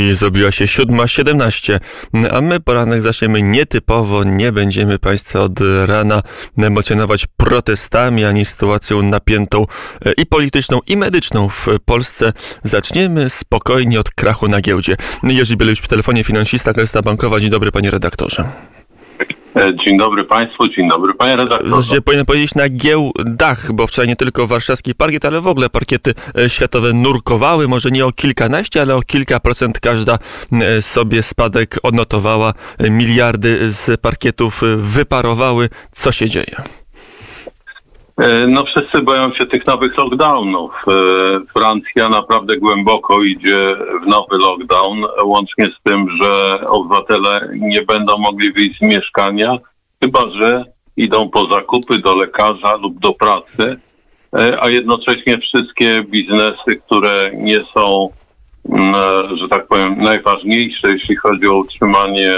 I zrobiła się 7.17, a my poranek zaczniemy nietypowo. Nie będziemy Państwa od rana emocjonować protestami ani sytuacją napiętą e, i polityczną, i medyczną w Polsce. Zaczniemy spokojnie od krachu na giełdzie. Jerzy Bielewicz w telefonie, finansista, Kresta Bankowa. Dzień dobry, panie redaktorze. E, dzień dobry Państwu, dzień dobry Panie redaktorze. Zasadzie powinien powiedzieć na giełdach, bo wczoraj nie tylko warszawski parkiet, ale w ogóle parkiety e, światowe nurkowały, może nie o kilkanaście, ale o kilka procent każda e, sobie spadek odnotowała. Miliardy z parkietów wyparowały. Co się dzieje? No wszyscy boją się tych nowych lockdownów. Francja naprawdę głęboko idzie w nowy lockdown, łącznie z tym, że obywatele nie będą mogli wyjść z mieszkania, chyba że idą po zakupy do lekarza lub do pracy, a jednocześnie wszystkie biznesy, które nie są, że tak powiem, najważniejsze, jeśli chodzi o utrzymanie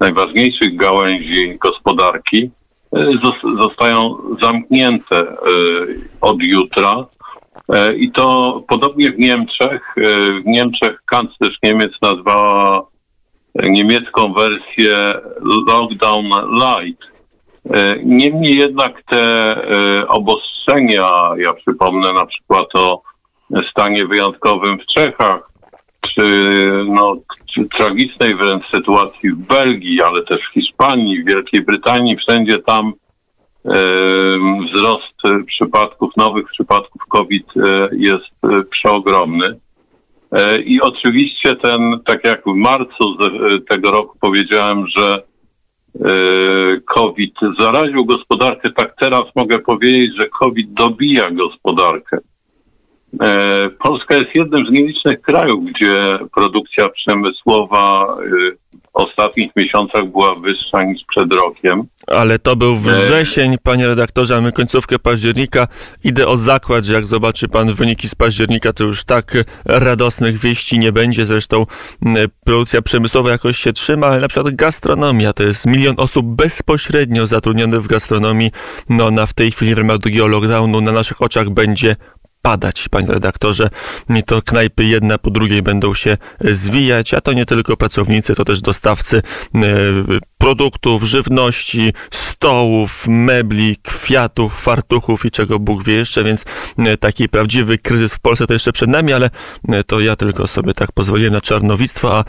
najważniejszych gałęzi gospodarki, zostają zamknięte e, od jutra. E, I to podobnie w Niemczech. E, w Niemczech kanclerz Niemiec nazwała niemiecką wersję Lockdown Light. Niemniej jednak te obostrzenia, ja przypomnę na przykład o stanie wyjątkowym w Czechach, czy, no, tragicznej wręcz sytuacji w Belgii, ale też w Hiszpanii, w Wielkiej Brytanii, wszędzie tam e, wzrost przypadków, nowych przypadków COVID e, jest e, przeogromny. E, I oczywiście ten, tak jak w marcu z, tego roku powiedziałem, że e, COVID zaraził gospodarkę, tak teraz mogę powiedzieć, że COVID dobija gospodarkę. E, Polska jest jednym z nielicznych krajów, gdzie produkcja przemysłowa y, w ostatnich miesiącach była wyższa niż przed rokiem. Ale to był wrzesień, panie redaktorze, a my końcówkę października. Idę o zakład, że jak zobaczy pan wyniki z października, to już tak radosnych wieści nie będzie. Zresztą produkcja przemysłowa jakoś się trzyma, ale na przykład gastronomia, to jest milion osób bezpośrednio zatrudnionych w gastronomii. No na w tej chwili w ramach drugiego lockdownu na naszych oczach będzie padać, panie redaktorze. I to knajpy jedna po drugiej będą się zwijać, a to nie tylko pracownicy, to też dostawcy e, produktów, żywności, stołów, mebli, kwiatów, fartuchów i czego Bóg wie jeszcze, więc e, taki prawdziwy kryzys w Polsce to jeszcze przed nami, ale e, to ja tylko sobie tak pozwoliłem na czarnowictwo, a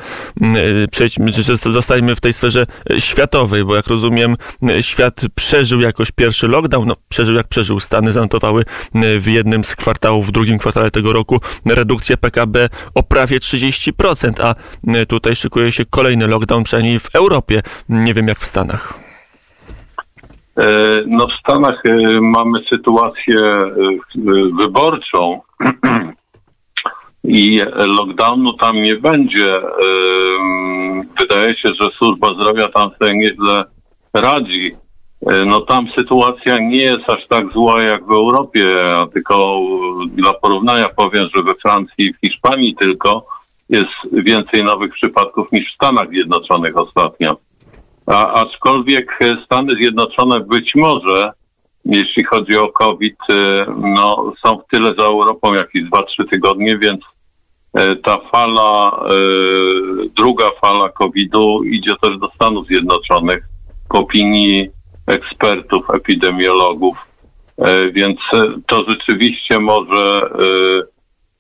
przejdźmy, zostajmy w tej sferze światowej, bo jak rozumiem, świat przeżył jakoś pierwszy lockdown, no przeżył jak przeżył. Stany zanotowały w jednym z kwartałów w drugim kwartale tego roku redukcję PKB o prawie 30%, a e, tutaj szykuje się kolejny lockdown, przynajmniej w Europie. Nie wiem jak w Stanach. E, no w Stanach e, mamy sytuację wyborczą i lockdownu tam nie będzie. Wydaje się, że służba zdrowia tam sobie nieźle radzi. E, no tam sytuacja nie jest aż tak zła jak w Europie, tylko dla porównania powiem, że we Francji i w Hiszpanii tylko jest więcej nowych przypadków niż w Stanach Zjednoczonych ostatnio. A, aczkolwiek Stany Zjednoczone być może, jeśli chodzi o COVID, e, no, są w tyle za Europą jakieś 2-3 tygodnie, więc e, ta fala, druga fala COVID-u idzie też do Stanów Zjednoczonych. W opinii ekspertów, epidemiologów, e, więc to rzeczywiście może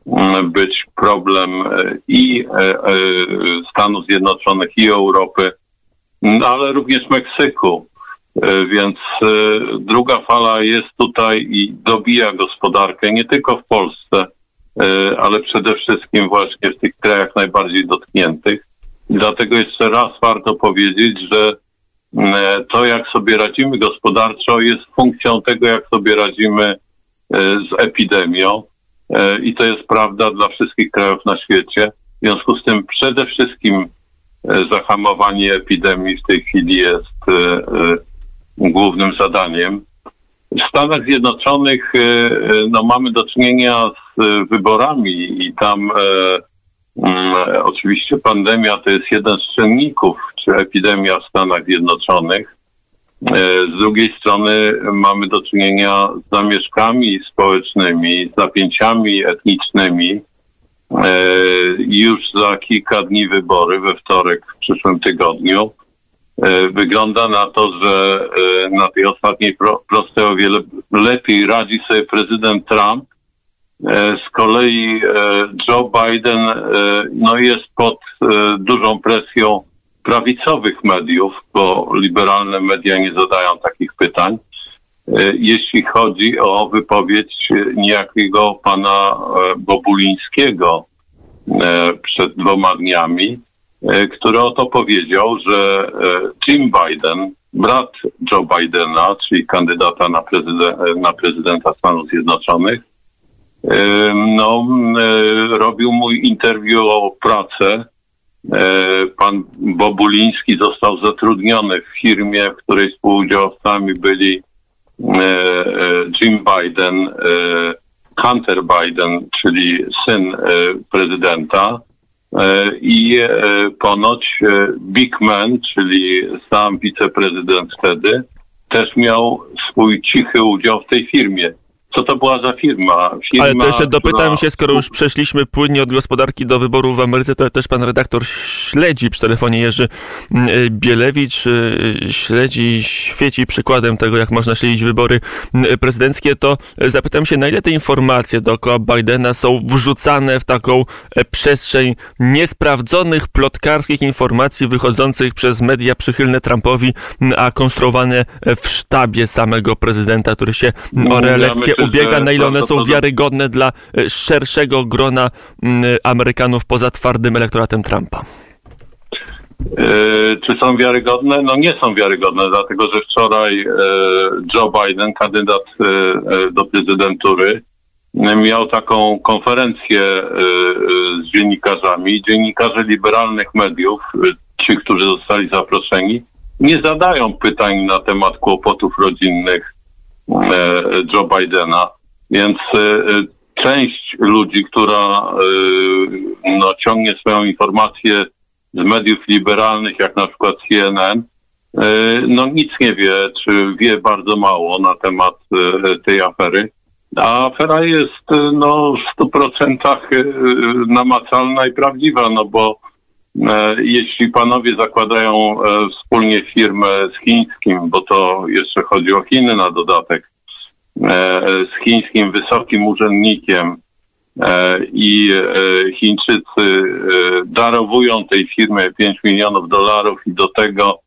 e, być problem e, i Stanów Zjednoczonych, i Europy, ale również Meksyku. Więc druga fala jest tutaj i dobija gospodarkę nie tylko w Polsce, ale przede wszystkim właśnie w tych krajach najbardziej dotkniętych. dlatego jeszcze raz warto powiedzieć, że E, to, jak sobie radzimy gospodarczo, jest funkcją tego, jak sobie radzimy e, z epidemią. E, I to jest prawda dla wszystkich krajów na świecie. W związku z tym przede wszystkim zahamowanie epidemii w tej chwili jest głównym zadaniem. W Stanach Zjednoczonych no, mamy do czynienia z wyborami i tam Mm, oczywiście pandemia to jest jeden z czynników, czy epidemia w Stanach Zjednoczonych. E, z drugiej strony mamy do czynienia z zamieszkami społecznymi, z napięciami etnicznymi już za kilka dni wybory, we wtorek w przyszłym tygodniu. Wygląda na to, że na tej ostatniej prostej o wiele lepiej radzi sobie prezydent Trump. Z kolei Joe Biden no, jest pod dużą presją prawicowych mediów, bo liberalne media nie zadają takich pytań. E, jeśli chodzi o wypowiedź niejakiego pana e, Bobulińskiego e, przed dwoma dniami, który oto powiedział, że Jim Biden, brat Joe Bidena, czyli kandydata na, prezydent, na prezydenta Stanów Zjednoczonych, no, robił mój interwiu o pracę. E, pan Bobuliński został zatrudniony w firmie, w której współudziałowcami byli e, Jim Biden, Hunter Biden, czyli syn prezydenta. I ponoć Big Man, czyli sam wiceprezydent wtedy, też miał swój cichy udział w tej firmie co to była za firma. firma Ale to jeszcze dopytam która... się, skoro już przeszliśmy płynnie od gospodarki do wyborów w Ameryce, to też pan redaktor śledzi przy telefonie Jerzy mm, Bielewicz, y, śledzi, świeci przykładem tego, jak można śledzić wybory mm, prezydenckie, to zapytam się, na ile te informacje dookoła Bidena są wrzucane w taką e, przestrzeń niesprawdzonych, plotkarskich informacji wychodzących przez media przychylne Trumpowi, mm, a konstruowane w sztabie samego prezydenta, który się o reelekcję ubiega, na ile one są wiarygodne dla e, szerszego grona Amerykanów poza twardym elektoratem Trumpa? E, czy są wiarygodne? No nie są wiarygodne, dlatego że wczoraj e, Joe Biden, kandydat do prezydentury, miał taką konferencję z dziennikarzami. Dziennikarze liberalnych mediów, ci, którzy zostali zaproszeni, nie zadają pytań na temat kłopotów rodzinnych Joe Bidena. Więc e, część ludzi, która e, no, ciągnie swoją informację z mediów liberalnych, jak na przykład CNN, no nic nie wie, czy wie bardzo mało na temat tej afery. A afera jest no, w 100% namacalna i prawdziwa, no bo jeśli panowie zakładają wspólnie firmę z chińskim, bo to jeszcze chodzi o Chiny na dodatek, e, z chińskim wysokim urzędnikiem e, i e, Chińczycy darowują tej firmie 5 milionów dolarów i do tego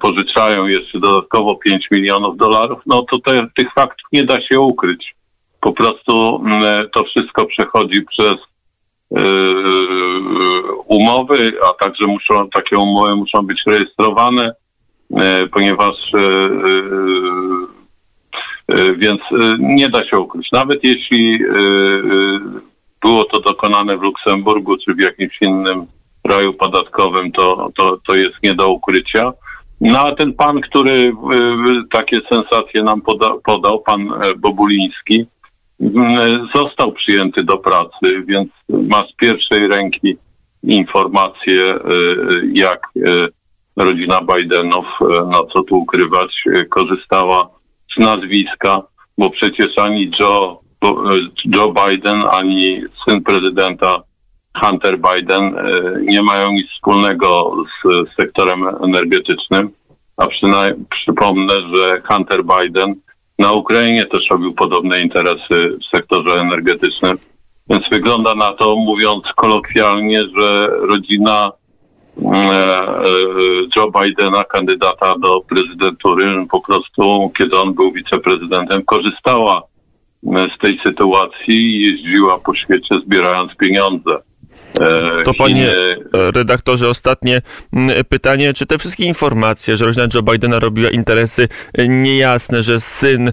pożyczają jeszcze dodatkowo 5 milionów dolarów, no to te, tych faktów nie da się ukryć. Po prostu to wszystko przechodzi przez umowy, a także muszą, takie umowy muszą być rejestrowane, ponieważ więc nie da się ukryć. Nawet jeśli było to dokonane w Luksemburgu czy w jakimś innym kraju podatkowym, to, to, to jest nie do ukrycia. No a ten pan, który takie sensacje nam poda, podał, pan Bobuliński, został przyjęty do pracy, więc ma z pierwszej ręki informacje, e, jak e, rodzina Bidenów, no co tu ukrywać, korzystała z nazwiska, bo przecież ani Joe, Joe Biden, ani syn prezydenta Hunter Biden nie mają nic wspólnego z sektorem energetycznym, a przynajmniej przypomnę, że Hunter Biden na Ukrainie też robił podobne interesy w sektorze energetycznym. Więc wygląda na to, mówiąc kolokwialnie, że rodzina e, e, Joe Bidena, kandydata do prezydentury, po prostu, kiedy on był wiceprezydentem, korzystała z tej sytuacji i jeździła po świecie zbierając pieniądze. E, to panie redaktorze, ostatnie pytanie. Czy te wszystkie informacje, że rodzina Joe Bidena robiła interesy niejasne, że syn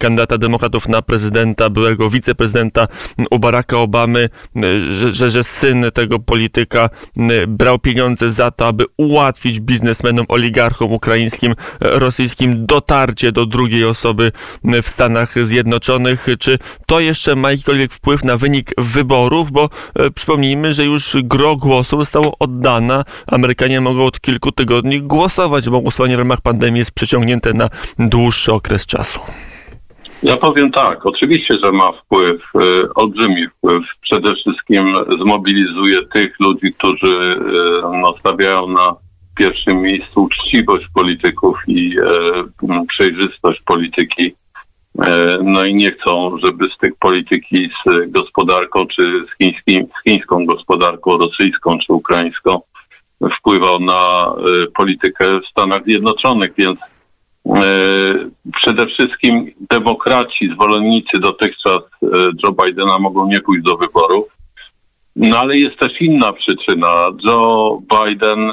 kandydata demokratów na prezydenta, byłego wiceprezydenta u Baracka Obamy, że, że, że syn tego polityka brał pieniądze za to, aby ułatwić biznesmenom, oligarchom ukraińskim, rosyjskim dotarcie do drugiej osoby w Stanach Zjednoczonych? Czy to jeszcze ma jakikolwiek wpływ na wynik wyborów? Bo e, przypomnijmy, że już gro głosu zostało oddana. Amerykanie mogą od kilku tygodni głosować, bo głosowanie w ramach pandemii jest przeciągnięte na dłuższy okres czasu. Ja powiem tak, oczywiście, że ma wpływ, y, olbrzymi wpływ. Przede wszystkim zmobilizuje tych ludzi, którzy y, no, stawiają na pierwszym miejscu uczciwość polityków i y, przejrzystość polityki. E, no i nie chcą, żeby tych polityki z gospodarką, czy z, chińskim, z chińską gospodarką, rosyjską, czy ukraińską wpływał na politykę w Stanach Zjednoczonych, więc E, przede wszystkim demokraci, zwolennicy dotychczas e, Joe Bidena mogą nie pójść do wyborów. No ale jest też inna przyczyna. Joe Biden,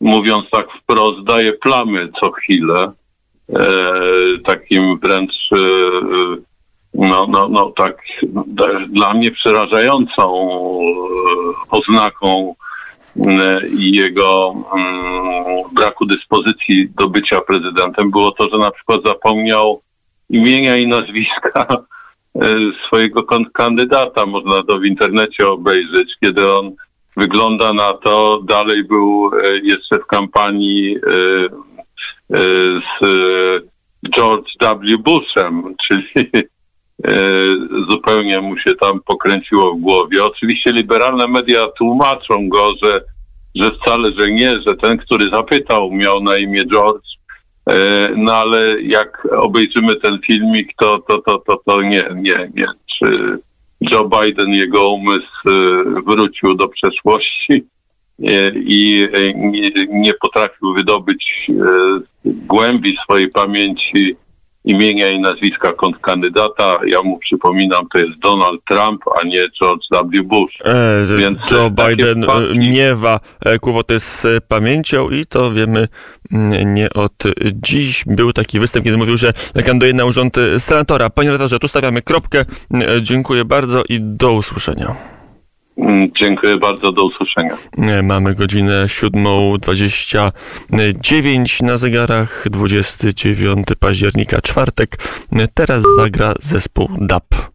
mówiąc tak wprost, daje plamy co chwilę. E, takim wręcz e, no, no, no tak dla mnie przerażającą oznaką i jego mm, braku dyspozycji do bycia prezydentem było to, że na przykład zapomniał imienia i nazwiska e, swojego kandydata. Można to w internecie obejrzeć, kiedy on wygląda na to, dalej był e, jeszcze w kampanii e, z George W. Bushem, czyli zupełnie mu się tam pokręciło w głowie. Oczywiście liberalne media tłumaczą go, że, że wcale, że nie, że ten, który zapytał, miał na imię George. No ale jak obejrzymy ten filmik, to, to, to, to, to nie, nie, nie. Czy Joe Biden, jego umysł wrócił do przeszłości i nie, nie potrafił wydobyć głębi swojej pamięci imienia i nazwiska kontrkandydata. Ja mu przypominam, to jest Donald Trump, a nie George W. Bush. E, Więc Joe Biden wpadki... miewa e, kłopoty z pamięcią i to wiemy mm, nie od dziś. Był taki występ, kiedy mówił, że kandyduje na urząd senatora. Panie redaktorze, tu stawiamy kropkę. E, dziękuję bardzo i do usłyszenia. Mm, dziękuję bardzo, do usłyszenia. Mamy godzinę 7.29 na zegarach, 29 października, czwartek. Teraz zagra zespół DAP.